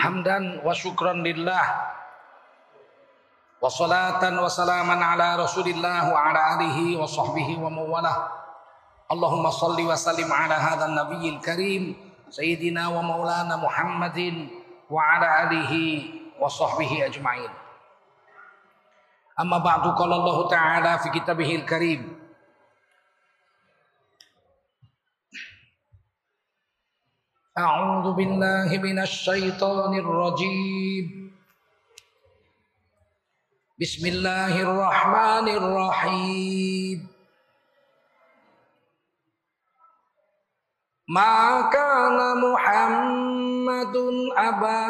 hamdan wa syukran lillah wa salatan wa salaman ala rasulillah wa ala alihi wa sahbihi wa mawalah Allahumma salli wa sallim ala hadha nabiyil karim sayyidina wa maulana muhammadin wa ala alihi wa sahbihi ajma'in amma ba'du qala Allah ta'ala fi kitabihil karim أعوذ بالله من الشيطان الرجيم. بسم الله الرحمن الرحيم. ما كان محمد أبا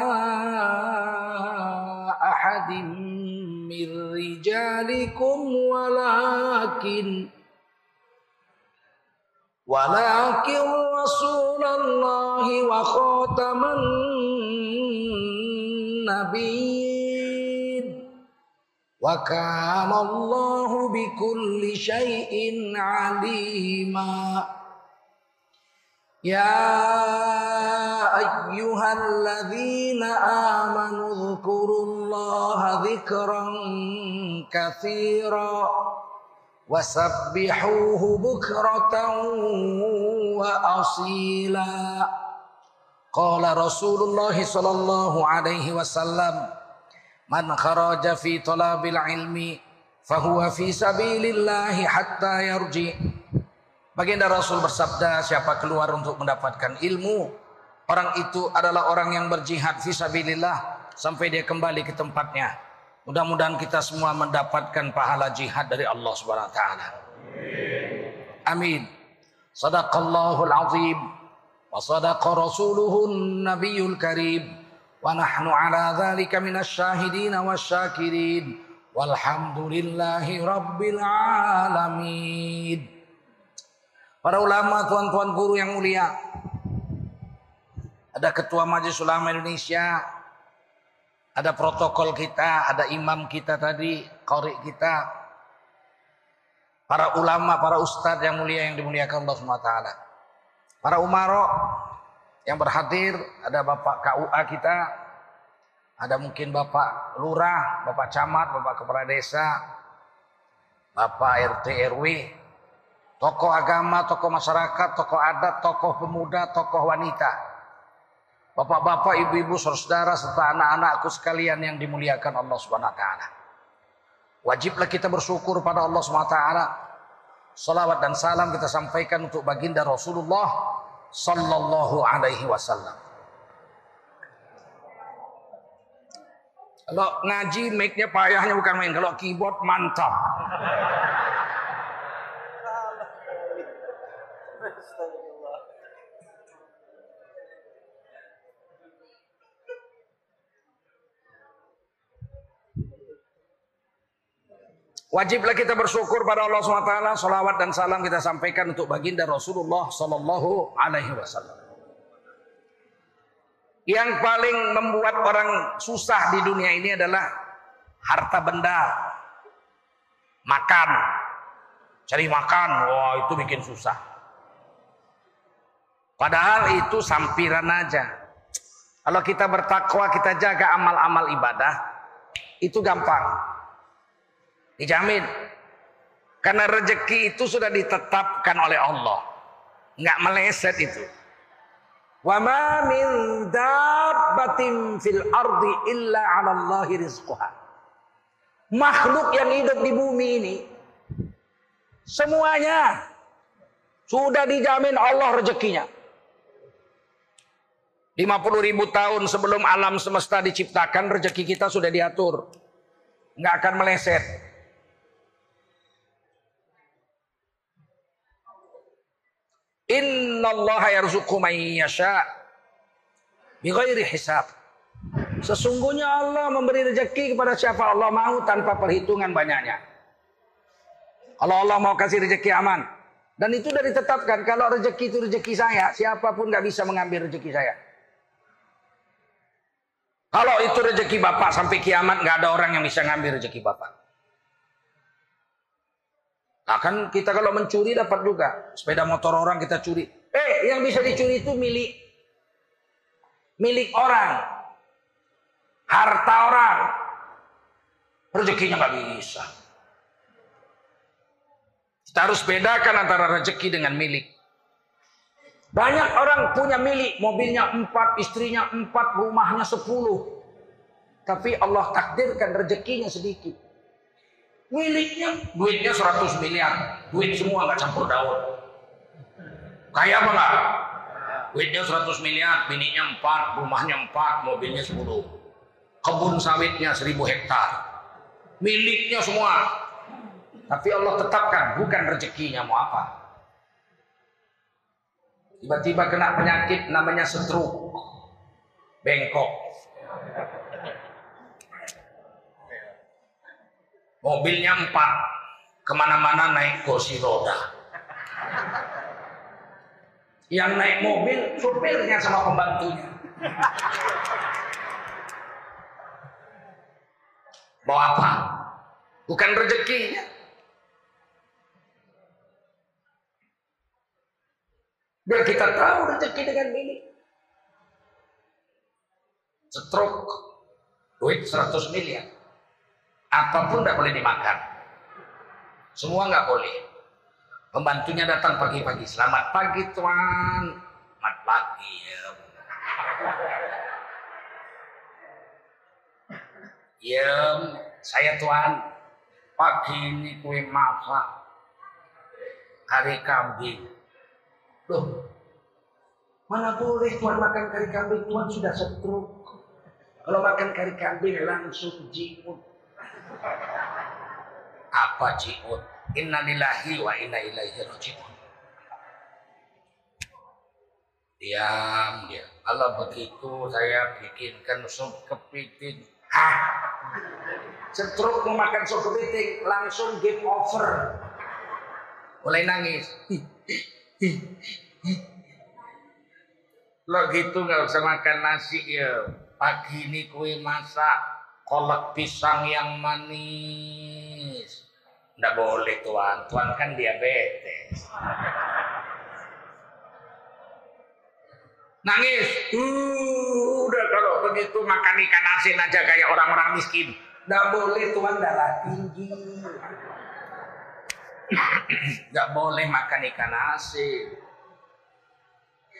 أحد من رجالكم ولكن ولكن رسول الله وخاتم النبيين. وكان الله بكل شيء عليما. يا أيها الذين آمنوا اذكروا الله ذكرا كثيرا. وسبحوه بكرة وأصيلا قال رسول الله صلى الله عليه وسلم من خرج في طلب العلم فهو في سبيل الله حتى يرجع Baginda Rasul bersabda siapa keluar untuk mendapatkan ilmu orang itu adalah orang yang berjihad fisabilillah sampai dia kembali ke tempatnya Mudah-mudahan kita semua mendapatkan pahala jihad dari Allah Subhanahu wa taala. Amin. Sadaqallahul azim wa sadaqa rasuluhun nabiyul karim wa nahnu ala dzalika minasy syahidin wasyakirin walhamdulillahi rabbil alamin. Para ulama, tuan-tuan guru yang mulia. Ada ketua Majelis Ulama Indonesia, ada protokol kita, ada imam kita tadi, qori kita, para ulama, para ustadz yang mulia yang dimuliakan Allah SWT. Para umaro yang berhadir, ada bapak KUA kita, ada mungkin bapak lurah, bapak camat, bapak kepala desa, bapak RT RW, tokoh agama, tokoh masyarakat, tokoh adat, tokoh pemuda, tokoh wanita. Bapak-bapak, ibu-ibu, saudara serta anak-anakku sekalian yang dimuliakan Allah Subhanahu wa taala. Wajiblah kita bersyukur pada Allah Subhanahu wa taala. Salawat dan salam kita sampaikan untuk baginda Rasulullah sallallahu alaihi wasallam. Kalau ngaji mic-nya payahnya bukan main, kalau keyboard mantap. Wajiblah kita bersyukur pada Allah SWT. Salawat dan salam kita sampaikan untuk baginda Rasulullah Sallallahu Alaihi Wasallam. Yang paling membuat orang susah di dunia ini adalah harta benda, makan, cari makan. Wah itu bikin susah. Padahal itu sampiran aja. Kalau kita bertakwa, kita jaga amal-amal ibadah, itu gampang. Dijamin. Karena rezeki itu sudah ditetapkan oleh Allah. Nggak meleset itu. Wa ma min dabbatin fil ardi illa 'ala Allahi rizquha. Makhluk yang hidup di bumi ini semuanya sudah dijamin Allah rezekinya. 50 ribu tahun sebelum alam semesta diciptakan rezeki kita sudah diatur. Nggak akan meleset. Innallaha yarzuqu man yasha bighairi hisab. Sesungguhnya Allah memberi rezeki kepada siapa Allah mau tanpa perhitungan banyaknya. Kalau Allah mau kasih rezeki aman. Dan itu sudah ditetapkan. Kalau rezeki itu rezeki saya, siapa pun nggak bisa mengambil rezeki saya. Kalau itu rezeki bapak sampai kiamat nggak ada orang yang bisa ngambil rezeki bapak. Nah kan kita kalau mencuri dapat juga. Sepeda motor orang kita curi. Eh yang bisa dicuri itu milik milik orang. harta orang. Rezekinya nggak bisa. Kita harus bedakan antara rezeki dengan milik. Banyak orang punya milik, mobilnya empat, istrinya empat, rumahnya sepuluh. Tapi Allah takdirkan rezekinya sedikit. Miliknya, duitnya 100 miliar. Duit semua nggak campur daun. Kaya apa nggak? Duitnya 100 miliar, bininya empat, rumahnya empat, mobilnya sepuluh. Kebun sawitnya seribu hektar. Miliknya semua. Tapi Allah tetapkan bukan rezekinya mau apa. Tiba-tiba kena penyakit namanya stroke. Bengkok. Mobilnya empat. Ke mana-mana naik kursi roda. Yang naik mobil supirnya sama pembantunya. Mau apa? Bukan rezekinya. Biar kita tahu rezeki dengan milik. Stroke, duit 100 miliar. Apa pun tidak boleh dimakan. Semua nggak boleh. Pembantunya datang pagi-pagi. Selamat pagi tuan. Selamat pagi ya. Ya, saya tuan. Pagi ini kue masak. Hari kambing Loh, mana boleh Tuhan makan kari kambing, Tuhan sudah setruk. Kalau makan kari kambing langsung jiut. Apa jiut? Inna lillahi wa inna ilaihi rajiun. Diam dia. Kalau begitu saya bikinkan sup kepiting. Hah? Setruk mau makan sup kepiting langsung game over. Mulai nangis. Lo gitu nggak usah makan nasi ya. Pagi ini kue masak kolak pisang yang manis. Nggak boleh tuan, tuan kan diabetes. Nangis. Uh, udah kalau begitu makan ikan asin aja kayak orang-orang miskin. Nggak boleh tuan darah tinggi. Nggak boleh makan ikan asin.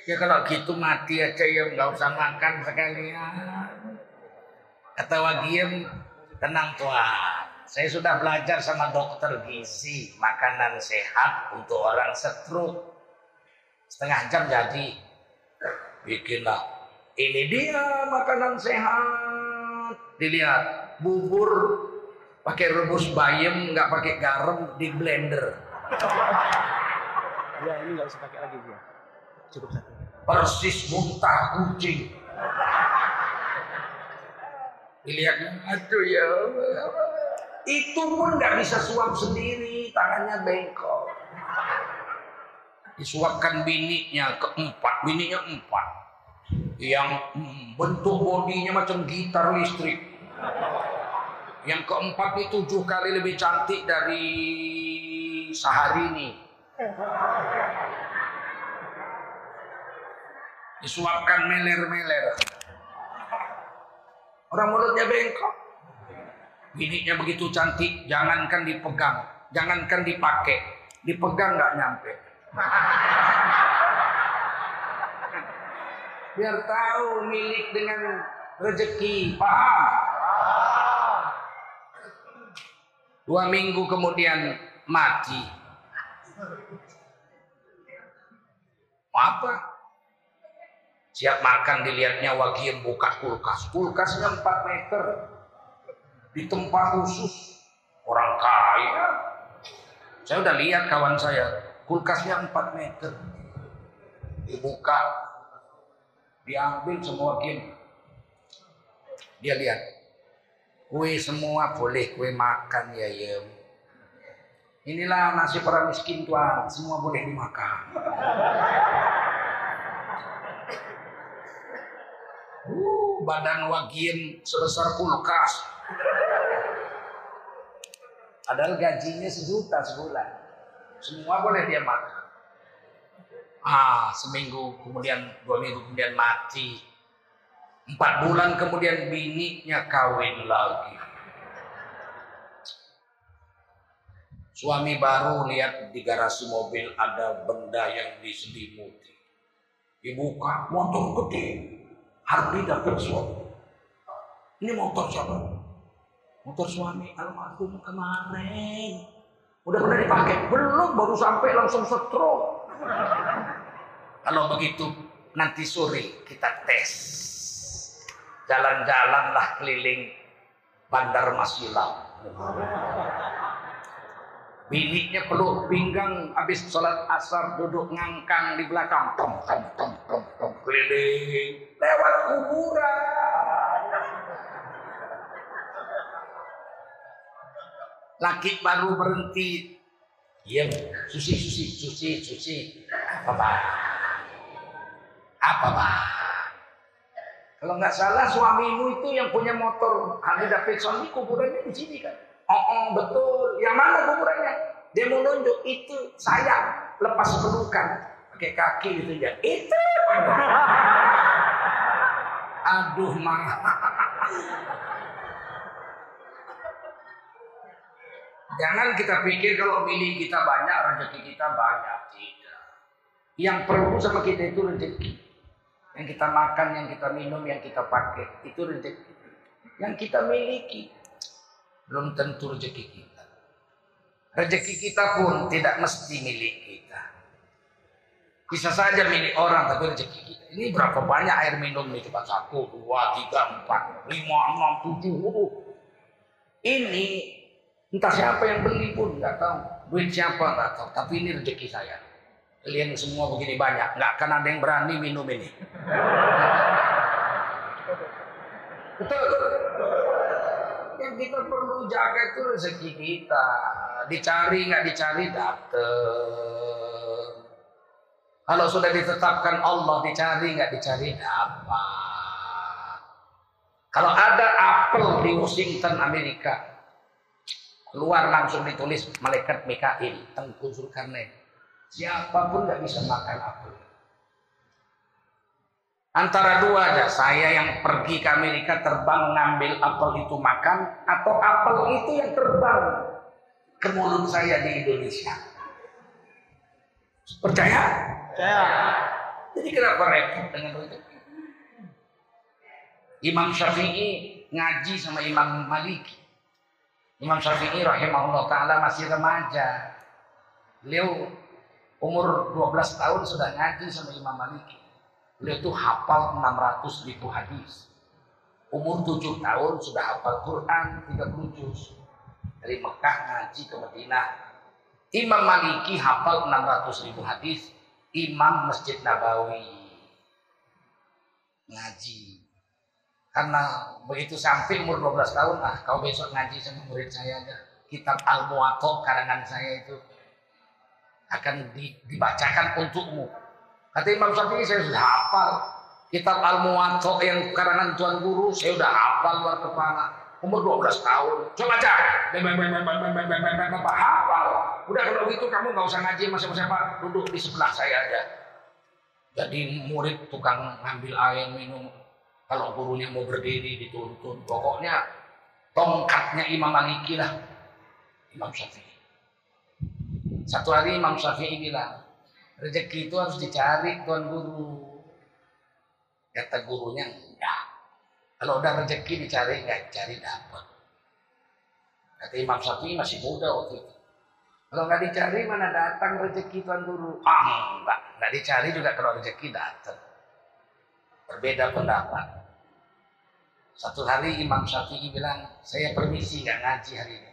Ya kalau gitu mati aja ya nggak usah makan sekalian. Kata Wagiem, tenang tuan. Saya sudah belajar sama dokter gizi makanan sehat untuk orang stroke. Setengah jam jadi. Bikinlah. Ini dia makanan sehat. Dilihat bubur pakai rebus bayam nggak pakai garam di blender. Ya ini nggak usah pakai lagi dia. Cukup satu. Persis muntah kucing. Dilihatnya, aduh ya Itu pun nggak bisa suap sendiri, tangannya bengkok. Disuapkan bininya keempat, bininya empat. Yang bentuk bodinya macam gitar listrik. Yang keempat itu tujuh kali lebih cantik dari Saharini. Disuapkan meler-meler. Orang mulutnya bengkok. Bininya begitu cantik, jangankan dipegang, jangankan dipakai, dipegang nggak nyampe. Biar tahu milik dengan rezeki, paham? Dua minggu kemudian mati. Apa? Siap makan dilihatnya Wagiem buka kulkas. Kulkasnya 4 meter. Di tempat khusus. Orang kaya. Saya udah lihat kawan saya. Kulkasnya 4 meter. Dibuka. Diambil semua Wagiem. Dia lihat Kue semua boleh kue makan ya Yem. Inilah nasi orang miskin tuan, semua boleh dimakan. Uh, badan wagim sebesar kulkas. Padahal gajinya sejuta sebulan. Semua boleh dia makan. Ah, seminggu kemudian dua minggu kemudian mati. Empat bulan kemudian bininya kawin lagi. Suami baru lihat di garasi mobil ada benda yang diselimuti. Dibuka motor gede. Harley Davidson. Ini motor siapa? Motor suami almarhum kemarin. Udah pernah dipakai? Belum, baru sampai langsung stroke. Kalau begitu nanti sore kita tes. Jalan-jalanlah keliling Bandar Masilau. Biniknya peluk pinggang habis sholat asar duduk ngangkang di belakang. Tom, tom, tom, tom, tom, keliling. Lewat kuburan. Laki baru berhenti. Diam. Susi, susi, susi, susi. Apa, Pak? Apa, Pak? Kalau nggak salah suamimu itu yang punya motor Harley Davidson ini kuburannya di sini kan? Oh, oh betul. Yang mana kuburannya? Dia mau nunjuk itu saya lepas pelukan pakai kaki gitu ya. Itu. Aduh mah. Jangan kita pikir kalau milik kita banyak, rezeki kita banyak. Tidak. Yang perlu sama kita itu rezeki. Yang kita makan, yang kita minum, yang kita pakai. Itu rezeki. Yang kita miliki. Belum tentu rezeki kita. Rezeki kita pun tidak mesti milik kita. Bisa saja milik orang, tapi rezeki kita. Ini berapa banyak air minum nih cepat satu, dua, tiga, empat, lima, enam, tujuh. Ini Entah siapa yang beli pun nggak tahu. Duit siapa nggak tahu. Tapi ini rezeki saya. Kalian semua begini banyak, nggak akan ada yang berani minum ini. Betul. Yang kita perlu jaga itu rezeki kita. Dicari nggak dicari datang. Kalau sudah ditetapkan Allah dicari nggak dicari dapat. Kalau ada apel di Washington Amerika, Keluar langsung ditulis malaikat Mikail, Tengku Zulkarnain. Siapa pun nggak bisa makan apel. Antara dua aja, saya yang pergi ke Amerika terbang ngambil apel itu makan, atau apel itu yang terbang ke mulut saya di Indonesia. Percaya? Percaya. Jadi kenapa repot dengan itu? Imam Syafi'i ngaji sama Imam Maliki. Imam Syafi'i rahimahullah taala masih remaja. Beliau umur 12 tahun sudah ngaji sama Imam Maliki. Beliau itu hafal 600 ribu hadis. Umur 7 tahun sudah hafal Quran 30 juz. Dari Mekah ngaji ke Madinah. Imam Maliki hafal 600 ribu hadis. Imam Masjid Nabawi ngaji karena begitu sampai umur 12 tahun, ah kau besok ngaji sama murid saya aja. Kitab Al-Muwatta karangan saya itu akan dibacakan untukmu. Kata Imam Syafi'i saya sudah hafal. Kitab Al-Muwatta yang karangan Tuan Guru saya sudah hafal luar kepala. Umur 12 tahun. Coba aja. Hafal. Udah kalau gitu kamu nggak usah ngaji sama siapa duduk di sebelah saya aja. Jadi murid tukang ngambil air minum kalau gurunya mau berdiri dituntun, pokoknya tongkatnya Imam Maliki lah. Imam Syafi'i. Satu hari Imam Syafi'i bilang, rezeki itu harus dicari tuan guru. Kata gurunya. Kalau udah rezeki dicari, enggak cari dapat. Kata Imam Syafi'i masih muda waktu itu. Kalau nggak dicari mana datang rezeki tuan guru? Ah, enggak. Nggak dicari juga kalau rezeki datang. Berbeda pendapat. Satu hari Imam Syafi'i bilang, saya permisi nggak ngaji hari ini.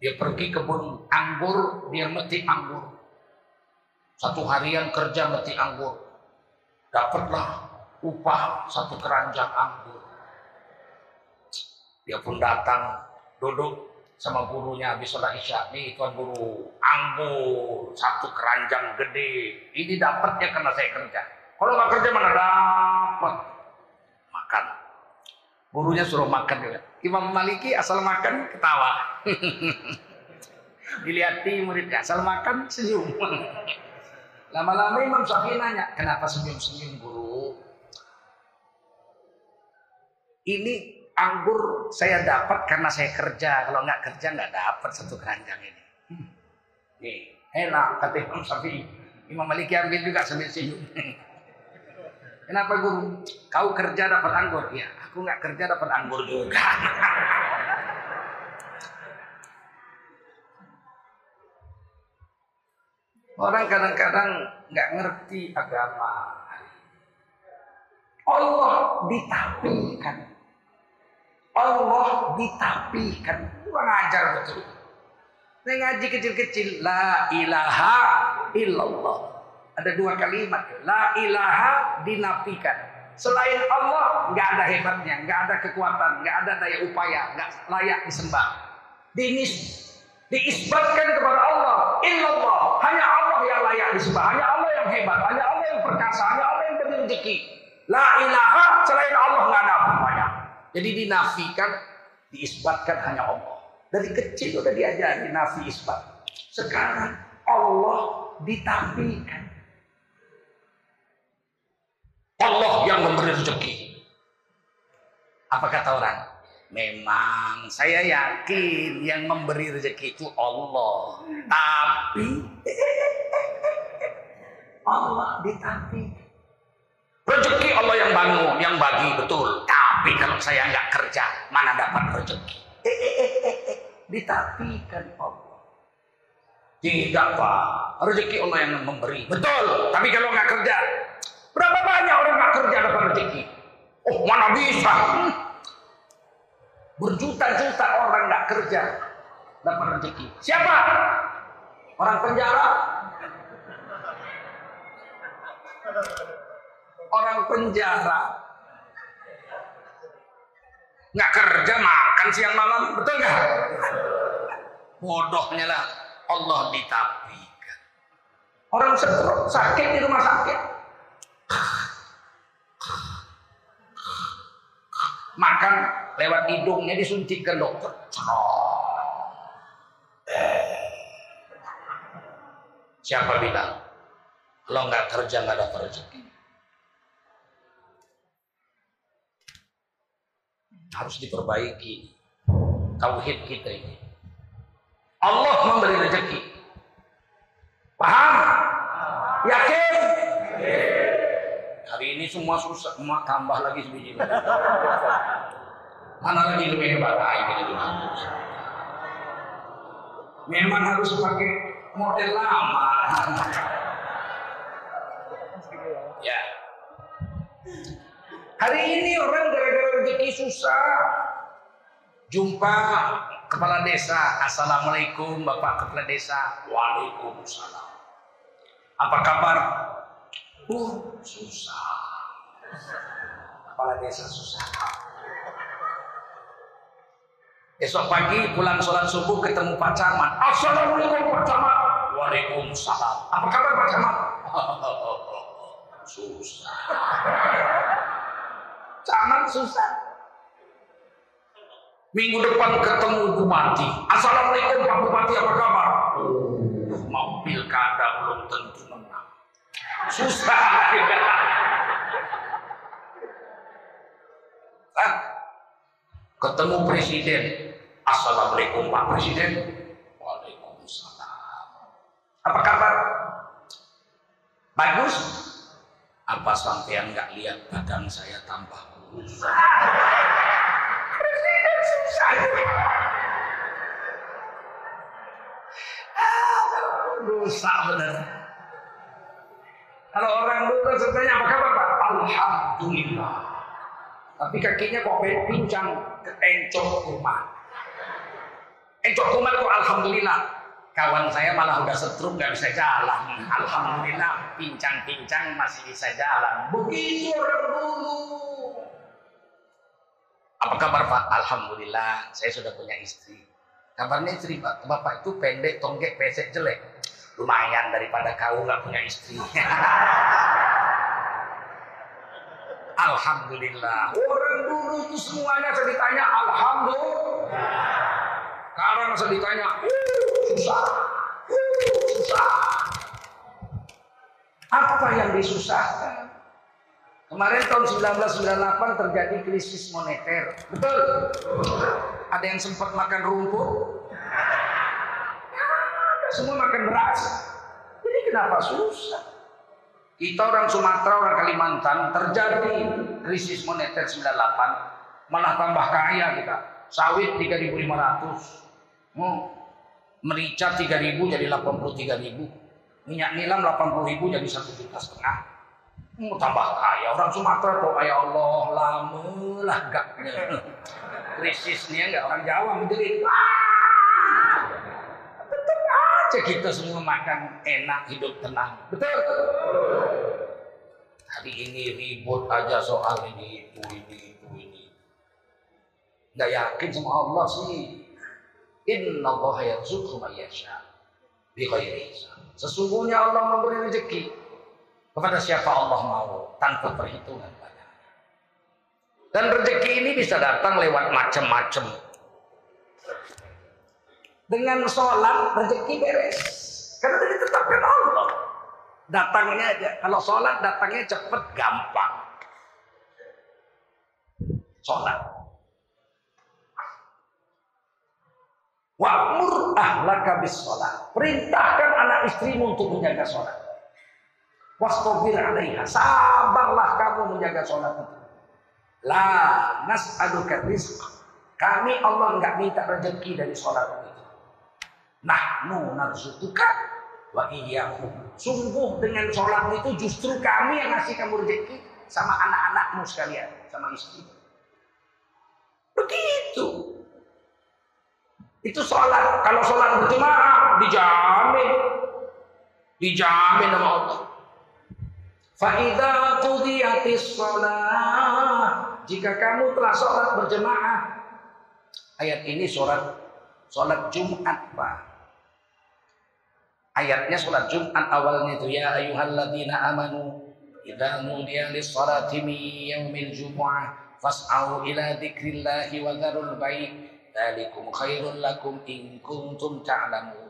Dia pergi kebun anggur, dia metik anggur. Satu harian kerja metik anggur. Dapatlah upah satu keranjang anggur. Dia pun datang, duduk sama gurunya habis sholat isya. Nih tuan guru, anggur, satu keranjang gede. Ini dapatnya karena saya kerja. Kalau nggak kerja mana dapat makan. Gurunya suruh makan. Imam Maliki asal makan ketawa. Dilihati muridnya asal makan senyum. Lama-lama Imam Syafi'i nanya, kenapa senyum-senyum guru? Ini anggur saya dapat karena saya kerja. Kalau nggak kerja nggak dapat satu keranjang ini. Nih, enak kata Imam Syafi'i. Imam Maliki ambil juga senyum. Kenapa guru? Kau kerja dapat anggur? Ya, aku nggak kerja dapat anggur juga. Orang kadang-kadang nggak ngerti agama. Allah ditapikan. Allah ditapikan. Kurang ajar betul. Saya ngaji kecil-kecil. La ilaha illallah. Ada dua kalimat. La ilaha dinafikan. Selain Allah nggak ada hebatnya, nggak ada kekuatan, nggak ada daya upaya, nggak layak disembah. Dinis, diisbatkan kepada Allah. Illallah. Hanya Allah yang layak disembah. Hanya Allah yang hebat. Hanya Allah yang perkasa. Hanya Allah yang beri rezeki. La ilaha selain Allah nggak ada apa-apanya. Jadi dinafikan, diisbatkan hanya Allah. Dari kecil udah diajari nafi isbat. Sekarang Allah ditafikan. Allah yang memberi rezeki. Apa kata orang? Memang saya yakin yang memberi rezeki itu Allah. Tapi Allah ditapi. Rezeki Allah yang bangun, yang bagi betul. Tapi kalau saya nggak kerja, mana dapat rezeki? Eh, eh, eh, eh, eh. Ditapikan Allah. Tidak pak, rezeki Allah yang memberi. Betul, tapi kalau nggak kerja, berapa banyak orang nggak kerja dapat rezeki? Oh mana bisa? Hmm. Berjuta-juta orang nggak kerja dapat rezeki. Siapa? Orang penjara? Orang penjara. Nggak kerja makan siang malam, betul nggak? Bodohnya lah Allah ditapikan. Orang stroke sakit di rumah sakit. Makan lewat hidungnya disuntikkan dokter. Siapa bilang? Kalau nggak kerja nggak dapat rezeki. Harus diperbaiki tauhid kita ini. Allah memberi rezeki. Paham? Yakin? Hari ini semua susah, semua tambah lagi sebiji. Mana lagi lebih hebat? Ah. Memang harus pakai model lama. ya. Hari ini orang gara-gara rezeki susah. Jumpa kepala desa, Assalamualaikum Bapak Kepala Desa. Waalaikumsalam. Apa kabar? Uh, susah. Kepala desa susah. Esok pagi pulang sholat subuh ketemu Pak Camat. Assalamualaikum Pak Camat. Waalaikumsalam. Apa kabar Pak Camat? susah. Camat susah. Minggu depan ketemu Bupati. Assalamualaikum Pak Bupati apa kabar? Oh, mau pilkada belum tentu menang. Susah. Ah, ketemu presiden. Assalamualaikum Pak Presiden. Waalaikumsalam. Apa kabar? Bagus? Apa sampean nggak lihat badan saya tambah kurus? Presiden susah. Rusak benar. Kalau orang dulu ceritanya apa kabar Pak? Alhamdulillah. Tapi kakinya kok pincang ke encok kumat. Encok kumat kok alhamdulillah. Kawan saya malah udah setrum nggak bisa jalan. Alhamdulillah pincang-pincang masih bisa jalan. Begitu orang dulu. Apa kabar Pak? Alhamdulillah saya sudah punya istri. Kabarnya istri Pak, Bapak itu pendek, tonggek, pesek, jelek. Lumayan daripada kau nggak punya istri. Alhamdulillah. Orang dulu itu semuanya saya ditanya Alhamdulillah. Sekarang saya ditanya, "Uh, susah, uh, susah. Apa yang disusahkan? Kemarin tahun 1998 terjadi krisis moneter. Betul? Ada yang sempat makan rumput? Semua makan beras. Jadi kenapa susah? Kita orang Sumatera, orang Kalimantan terjadi krisis moneter 98 malah tambah kaya kita. Sawit 3.500. Hmm. Merica 3.000 jadi 83.000. Minyak nilam 80.000 jadi 1 juta setengah. Mau tambah kaya? Orang Sumatera tuh ya Allah. Lama lah gak. Krisisnya nggak orang Jawa menjerit tetap aja kita semua makan enak hidup tenang. Betul? Hari ini ribut aja soal ini itu ini itu ini. Nggak yakin sama Allah sih. Inna Allah yarzuqu man yasha. Bi ghairi Sesungguhnya Allah memberi rezeki kepada siapa Allah mau tanpa perhitungan banyak. Dan rezeki ini bisa datang lewat macam-macam. Dengan sholat rezeki beres. Karena tadi tetapkan Allah. Datangnya aja. Kalau sholat datangnya cepat gampang. Sholat. Wa'mur ahlaka bis sholat. Perintahkan anak istrimu untuk menjaga sholat. Wastabir alaiha. Sabarlah kamu menjaga sholat itu. La nas'aluka rizq. Kami Allah nggak minta rezeki dari sholat itu. Nahnu narzutuka wa iyyakum. Sungguh dengan sholat itu justru kami yang ngasih kamu rezeki sama anak-anakmu sekalian, sama istri. Begitu. Itu sholat. Kalau sholat berjemaah dijamin, dijamin sama Allah. Faidah qudiyatis sholat. Jika kamu telah sholat berjemaah. Ayat ini sholat sholat Jumat Pak. Ayatnya sholat Jumat awalnya itu ya ayuhalladzina amanu idza nudiya lis-salati min yaumil fas'au ila dzikrillahi wa dzarul bai' dzalikum khairul lakum in kuntum ta'lamun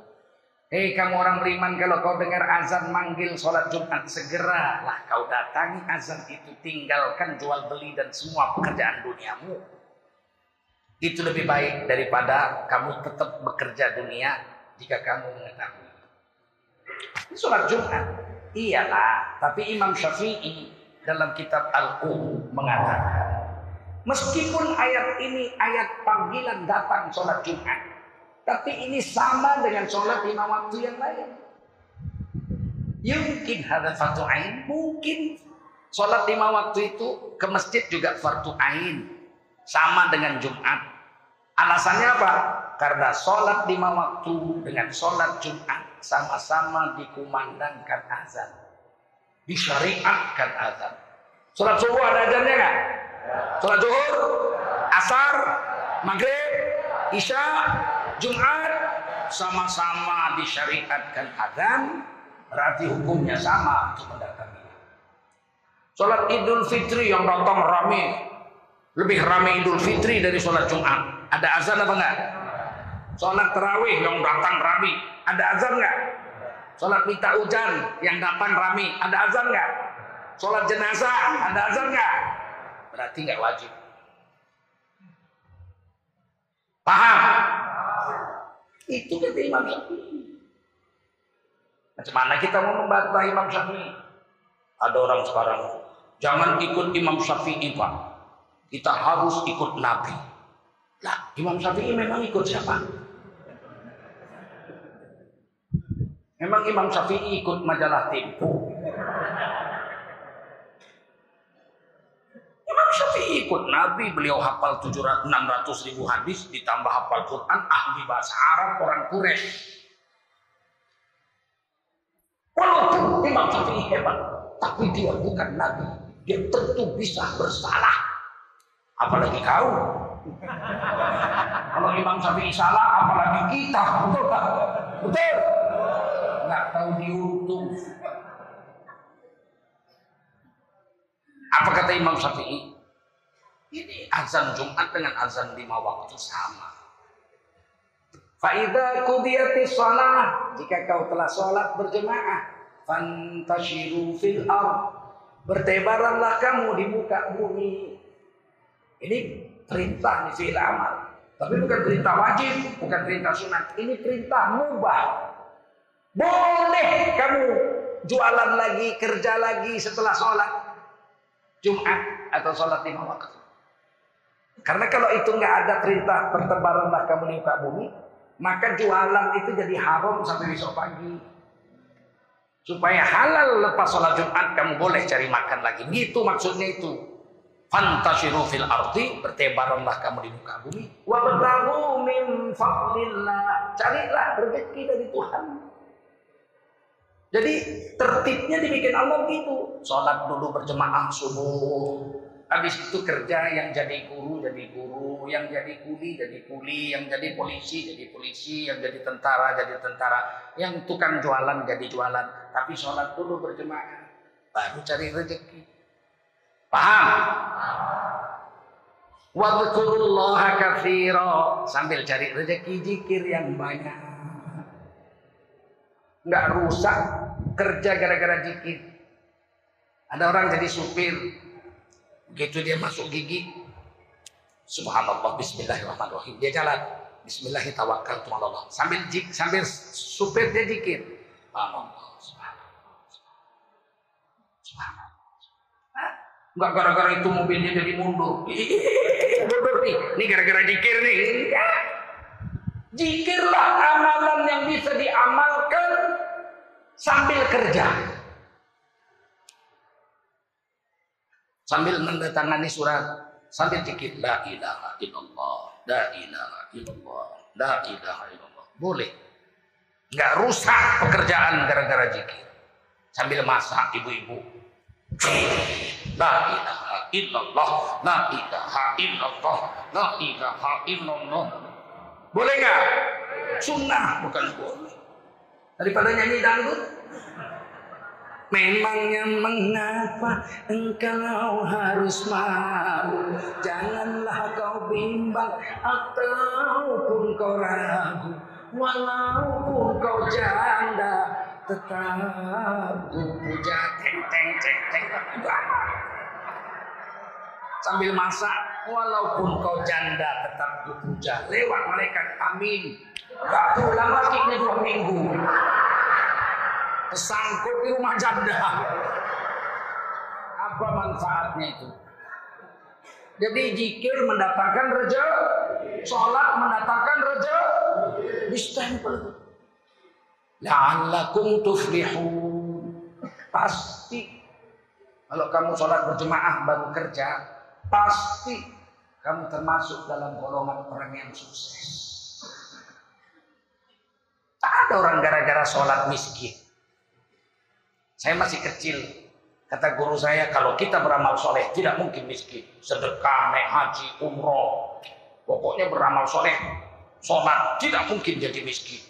Hei kamu orang beriman kalau kau dengar azan manggil sholat Jumat segeralah kau datangi azan itu tinggalkan jual beli dan semua pekerjaan duniamu. Itu lebih baik daripada kamu tetap bekerja dunia jika kamu mengetahui. Ini sholat Jumat. Iyalah, tapi Imam Syafi'i dalam kitab Al-Um mengatakan meskipun ayat ini ayat panggilan datang sholat Jumat tapi ini sama dengan sholat lima waktu yang lain. Mungkin ada fardu ain, mungkin sholat lima waktu itu ke masjid juga fardu ain, sama dengan Jumat. Alasannya apa? Karena sholat lima waktu dengan sholat Jumat sama-sama dikumandangkan azan, disyariatkan azan. Sholat subuh ada azannya nggak? Sholat zuhur, asar, maghrib, isya, Jumat sama-sama disyariatkan adzan berarti hukumnya sama untuk mendatangi. Sholat Idul Fitri yang datang rame lebih rame Idul Fitri dari sholat Jumat. Ada azan apa enggak? Sholat terawih yang datang rame. Ada azan enggak? Sholat minta hujan yang datang rame. Ada azan enggak? Sholat jenazah ada azan enggak? Berarti enggak wajib. Paham? Itu kata Imam Syafi'i. Macam mana kita mau membantah Imam Syafi'i? Ada orang sekarang, jangan ikut Imam Syafi'i Pak. Kita harus ikut Nabi. Lah, Imam Syafi'i memang ikut siapa? Memang Imam Syafi'i ikut majalah Tempo. Imam Syafi'i ikut Nabi, beliau hafal 700, 600 ribu hadis, ditambah hafal Quran, ahli bahasa Arab, orang Quraisy. Walaupun Imam Syafi'i hebat, tapi dia bukan Nabi. Dia tentu bisa bersalah. Apalagi kau. Kalau Imam Syafi'i salah, apalagi kita. Betul tak? Betul? Nggak tahu diuntung. Apa kata Imam Syafi'i? Ini azan Jumat dengan azan lima waktu sama. Faidah kudiyati sholat. Jika kau telah sholat berjemaah. Fantashiru fil ar. Bertebaranlah kamu di muka bumi. Ini perintah di fi'il amal. Tapi bukan perintah wajib, bukan perintah sunat. Ini perintah mubah. Boleh kamu jualan lagi, kerja lagi setelah sholat Jumat atau sholat lima waktu. Karena kalau itu nggak ada perintah pertebaranlah kamu di muka bumi, maka jualan itu jadi haram sampai besok pagi. Supaya halal lepas sholat Jumat kamu boleh cari makan lagi. Gitu maksudnya itu. Fantashiru fil arti bertebaranlah kamu di muka bumi. Wabtahu min fadlillah. Carilah rezeki dari Tuhan. Jadi tertibnya dibikin Allah gitu. Sholat dulu berjemaah subuh. Habis itu kerja yang jadi guru jadi guru, yang jadi kuli jadi kuli, yang jadi polisi jadi polisi, yang jadi tentara jadi tentara, yang tukang jualan jadi jualan. Tapi sholat dulu berjemaah, baru cari rezeki. Paham? Wadkurullaha katsira sambil cari rezeki zikir yang banyak. Nggak rusak kerja gara-gara zikir. Ada orang jadi supir, Begitu dia masuk gigi, Subhanallah, Bismillahirrahmanirrahim. Dia jalan, Bismillahirrahmanirrahim. Sambil sambil supir dia dikir. Subhanallah, Subhanallah. Enggak gara-gara itu mobilnya jadi mundur. Ini gara-gara jikir nih. Enggak. Jikirlah amalan yang bisa diamalkan sambil kerja. Sambil mendatangani surat sambil dikit la ilaha illallah la ilaha illallah la ilaha illallah. Boleh. Nggak rusak pekerjaan gara-gara zikir. Sambil masak ibu-ibu. La ilaha illallah la ilaha illallah la ilaha illallah. Boleh nggak? Sunnah bukan boleh. Daripada nyanyi dangdut Memangnya mengapa engkau harus malu? Janganlah kau bimbang ataupun kau ragu. Walaupun kau janda tetap puja. Teng teng teng teng. Sambil masak walaupun kau janda tetap puja. Lewat malaikat amin. Gak pulang lagi dua minggu Kesangkut di rumah janda. Apa manfaatnya itu? Jadi jikir mendatangkan reja, sholat mendatangkan reja, distempel. La'allakum tuflihun. Pasti kalau kamu sholat berjemaah baru kerja, pasti kamu termasuk dalam golongan orang yang sukses. Tak ada orang gara-gara sholat miskin. Saya masih kecil. Kata guru saya, kalau kita beramal soleh, tidak mungkin miskin. Sedekah, naik haji, umroh. Pokoknya beramal soleh. Sholat, tidak mungkin jadi miskin.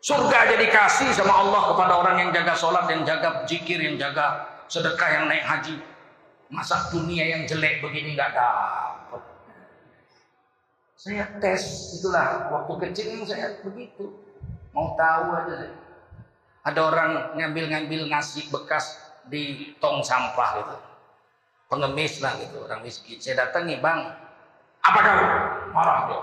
Surga jadi kasih sama Allah kepada orang yang jaga sholat, yang jaga jikir, yang jaga sedekah, yang naik haji. Masa dunia yang jelek begini nggak dapat. Saya tes, itulah waktu kecil saya begitu. Mau tahu aja saya. Ada orang ngambil-ngambil nasi bekas di tong sampah gitu. Pengemis lah gitu, orang miskin. Saya datangi, bang, apa kamu? Marah dia.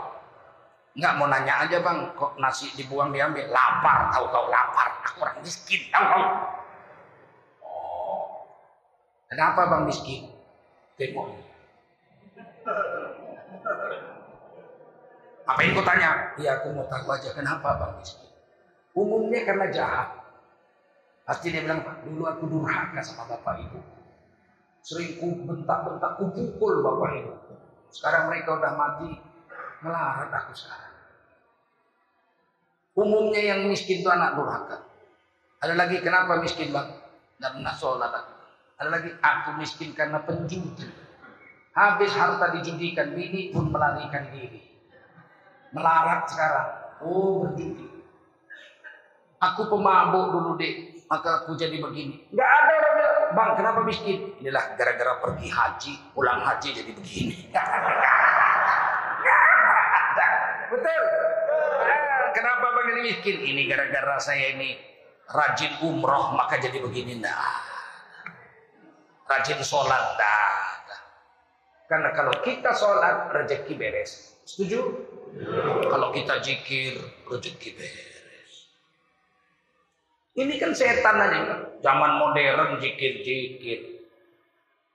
Enggak mau nanya aja bang, kok nasi dibuang diambil? Lapar, tahu kau lapar. Aku orang miskin, tahu kau. Oh, kenapa bang miskin? Demo. Apa yang kau tanya? Iya aku mau tahu aja kenapa bang miskin. Umumnya karena jahat. Pasti dia bilang, dulu aku durhaka sama bapak ibu. Sering ku bentak-bentak, ku pukul bapak ibu. Sekarang mereka udah mati, melarat aku sekarang. Umumnya yang miskin itu anak durhaka. Ada lagi kenapa miskin bang? Dan pernah sholat aku. Ada lagi aku miskin karena penjudi. Habis harta dijudikan, bini pun melarikan diri. Melarat sekarang. Oh berjudi. Aku pemabuk dulu dek maka aku jadi begini. Enggak ada orang bang kenapa miskin? Inilah gara-gara pergi haji, pulang haji jadi begini. Betul. Kenapa bang ini miskin? Ini gara-gara saya ini rajin umroh maka jadi begini. Nah, rajin sholat, dah. Karena kalau kita sholat, rezeki beres. Setuju? Kalau kita jikir, rezeki beres. Ini kan setan aja. Zaman modern jikir-jikir.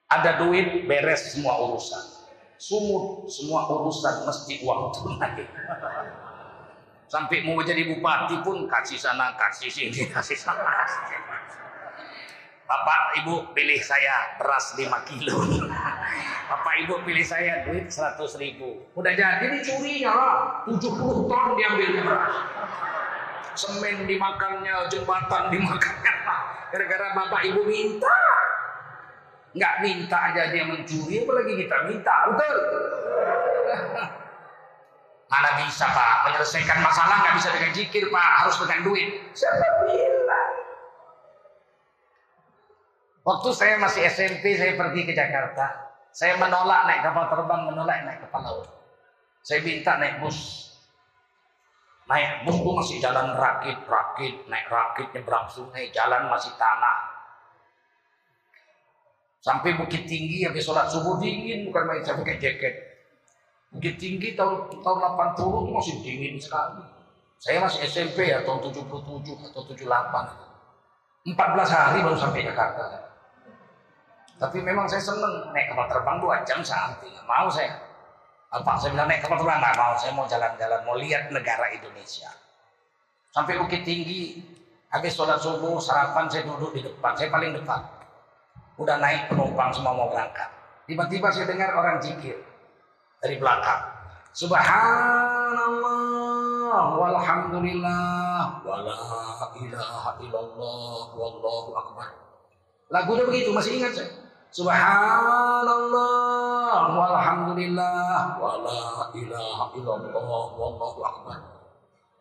Ada duit, beres semua urusan. Sumut, semua urusan mesti uang tunai. Sampai mau jadi bupati pun kasih sana, kasih sini, kasih sana. Bapak Ibu pilih saya beras 5 kilo. Bapak Ibu pilih saya duit 100 ribu. Udah jadi dicurinya lah. 70 ton diambilnya beras. Semen dimakannya, jembatan dimakannya. Gara-gara Bapak Ibu minta. Nggak minta aja dia mencuri, apalagi kita minta. Betul? Mana bisa Pak, menyelesaikan masalah nggak bisa dengan jikir Pak, harus dengan duit. Siapa bilang? Waktu saya masih SMP, saya pergi ke Jakarta. Saya menolak naik kapal terbang, menolak naik kapal laut. Saya minta naik bus. Naik bus itu masih jalan rakit, rakit, naik rakit, nyebrang sungai, jalan masih tanah. Sampai Bukit Tinggi, habis sholat subuh dingin, bukan main saya pakai jaket. Bukit Tinggi tahun tahun 80 itu masih dingin sekali. Saya masih SMP ya, tahun 77 atau 78. 14 hari baru sampai Jakarta. Tapi memang saya seneng naik kapal terbang dua jam sehari. Nggak mau saya. Apa saya bilang naik kapal terbang nggak mau. Saya mau jalan-jalan, mau lihat negara Indonesia. Sampai Bukit Tinggi, habis sholat subuh, sarapan saya duduk di depan. Saya paling depan. Udah naik penumpang semua mau berangkat. Tiba-tiba saya dengar orang zikir dari belakang. Subhanallah walhamdulillah wala ilaha illallah wallahu akbar. Lagunya begitu, masih ingat saya. Subhanallah walhamdulillah wala ilaha illallah wallahu akbar.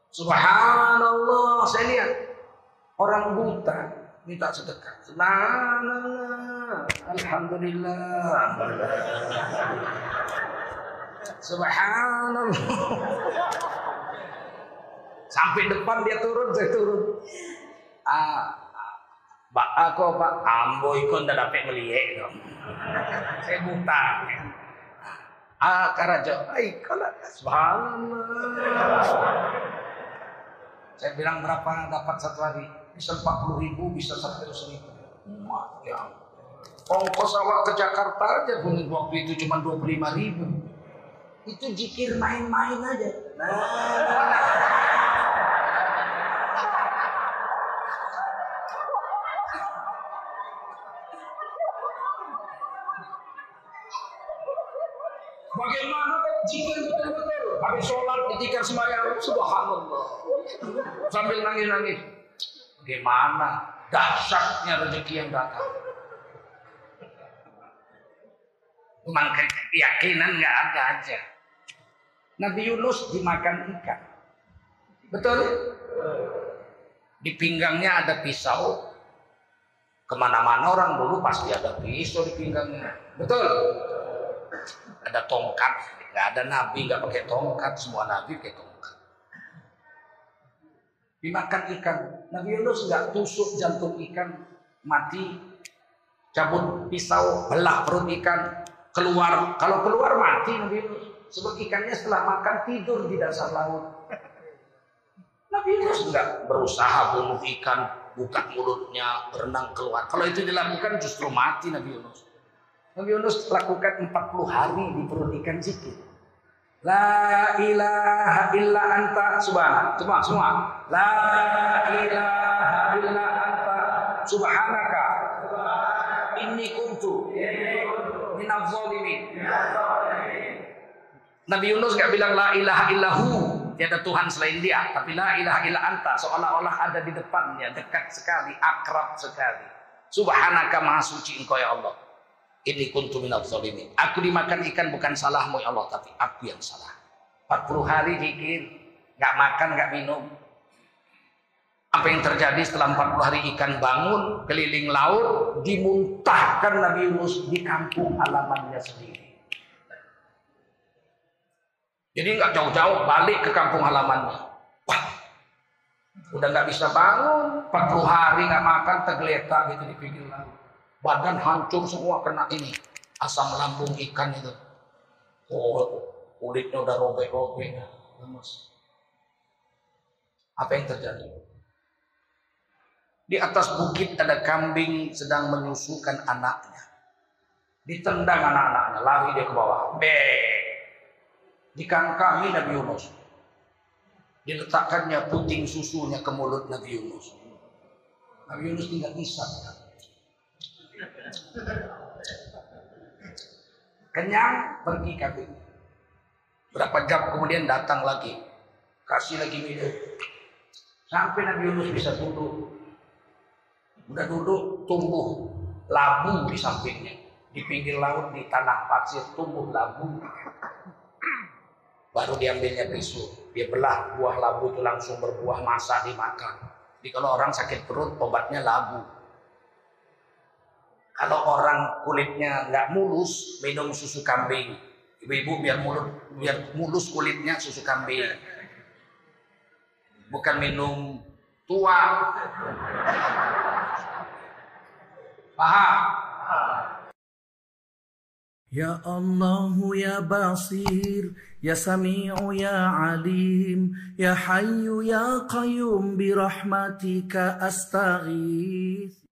Subhanallah, saya lihat orang buta minta sedekah. Subhanallah, alhamdulillah. Subhanallah. Sampai depan dia turun, saya turun. Ah, Pak aku pak ambo ikon ndak dapat melihat dong. Saya buta. Ah karajo, ai kalau subhanallah. Saya bilang berapa dapat satu hari? Bisa 40 ribu, bisa 100 ribu. Ya. Ongkos awak ke Jakarta aja pun waktu itu cuma 25 ribu. Itu jikir main-main aja. Nah, Bagaimana jikir betul-betul? Habis sholat ditikar sembahyang, subhanallah. Sambil nangis-nangis. Bagaimana dahsyatnya rezeki yang datang? Cuman keyakinan nggak ada aja. Nabi Yunus dimakan ikan. Betul? Di pinggangnya ada pisau. Ke mana-mana orang dulu pasti ada pisau di pinggangnya. Betul? Ada tongkat. Nggak ada nabi nggak pakai tongkat. Semua nabi pakai tongkat. Dimakan ikan. Nabi Yunus nggak tusuk jantung ikan mati. Cabut pisau belah perut ikan. Keluar. Kalau keluar mati Nabi Yunus. Sebab ikannya setelah makan tidur di dasar laut. Nabi Yunus nggak berusaha bunuh ikan buka mulutnya berenang keluar. Kalau itu dilakukan justru mati Nabi Yunus Nabi Yunus lakukan 40 hari di perut ikan zikir. La ilaha illa anta subhanak. Semua, semua. La ilaha illa anta subhanaka. Inni kuntu minaz zalimin. Nabi Yunus gak bilang la ilaha illahu, tiada Tuhan selain dia, tapi la ilaha illa anta seolah-olah ada di depannya, dekat sekali, akrab sekali. Subhanaka maha suci engkau ya Allah. Ini kuntu minal zalimin. Aku dimakan ikan bukan salahmu ya Allah, tapi aku yang salah. 40 hari zikir, nggak makan, nggak minum. Apa yang terjadi setelah 40 hari ikan bangun keliling laut dimuntahkan Nabi Yunus di kampung halamannya sendiri. Jadi nggak jauh-jauh balik ke kampung halamannya. Wah, udah nggak bisa bangun, 40 hari nggak makan tergeletak gitu di pinggir laut. Badan hancur semua kena ini. Asam lambung ikan itu. Oh, kulitnya udah robek-robek. Lemes. Apa yang terjadi? Di atas bukit ada kambing sedang menyusukan anaknya. Ditendang anak-anaknya, lari dia ke bawah. Be. Dikangkangi Nabi Yunus. Diletakkannya puting susunya ke mulut Nabi Yunus. Nabi Yunus tidak bisa. Kenyang, pergi kambing. Berapa jam kemudian datang lagi. Kasih lagi minum. Sampai Nabi Yunus bisa duduk. Udah duduk, tumbuh labu di sampingnya. Di pinggir laut, di tanah pasir, tumbuh labu. Baru diambilnya pisau. Dia belah buah labu itu langsung berbuah masa dimakan. Jadi kalau orang sakit perut, obatnya labu. Kalau orang kulitnya nggak mulus, minum susu kambing. Ibu-ibu biar mulut, biar mulus kulitnya susu kambing. Bukan minum tua. Paham? يا الله يا بصير يا سميع يا عليم يا حي يا قيوم برحمتك استغيث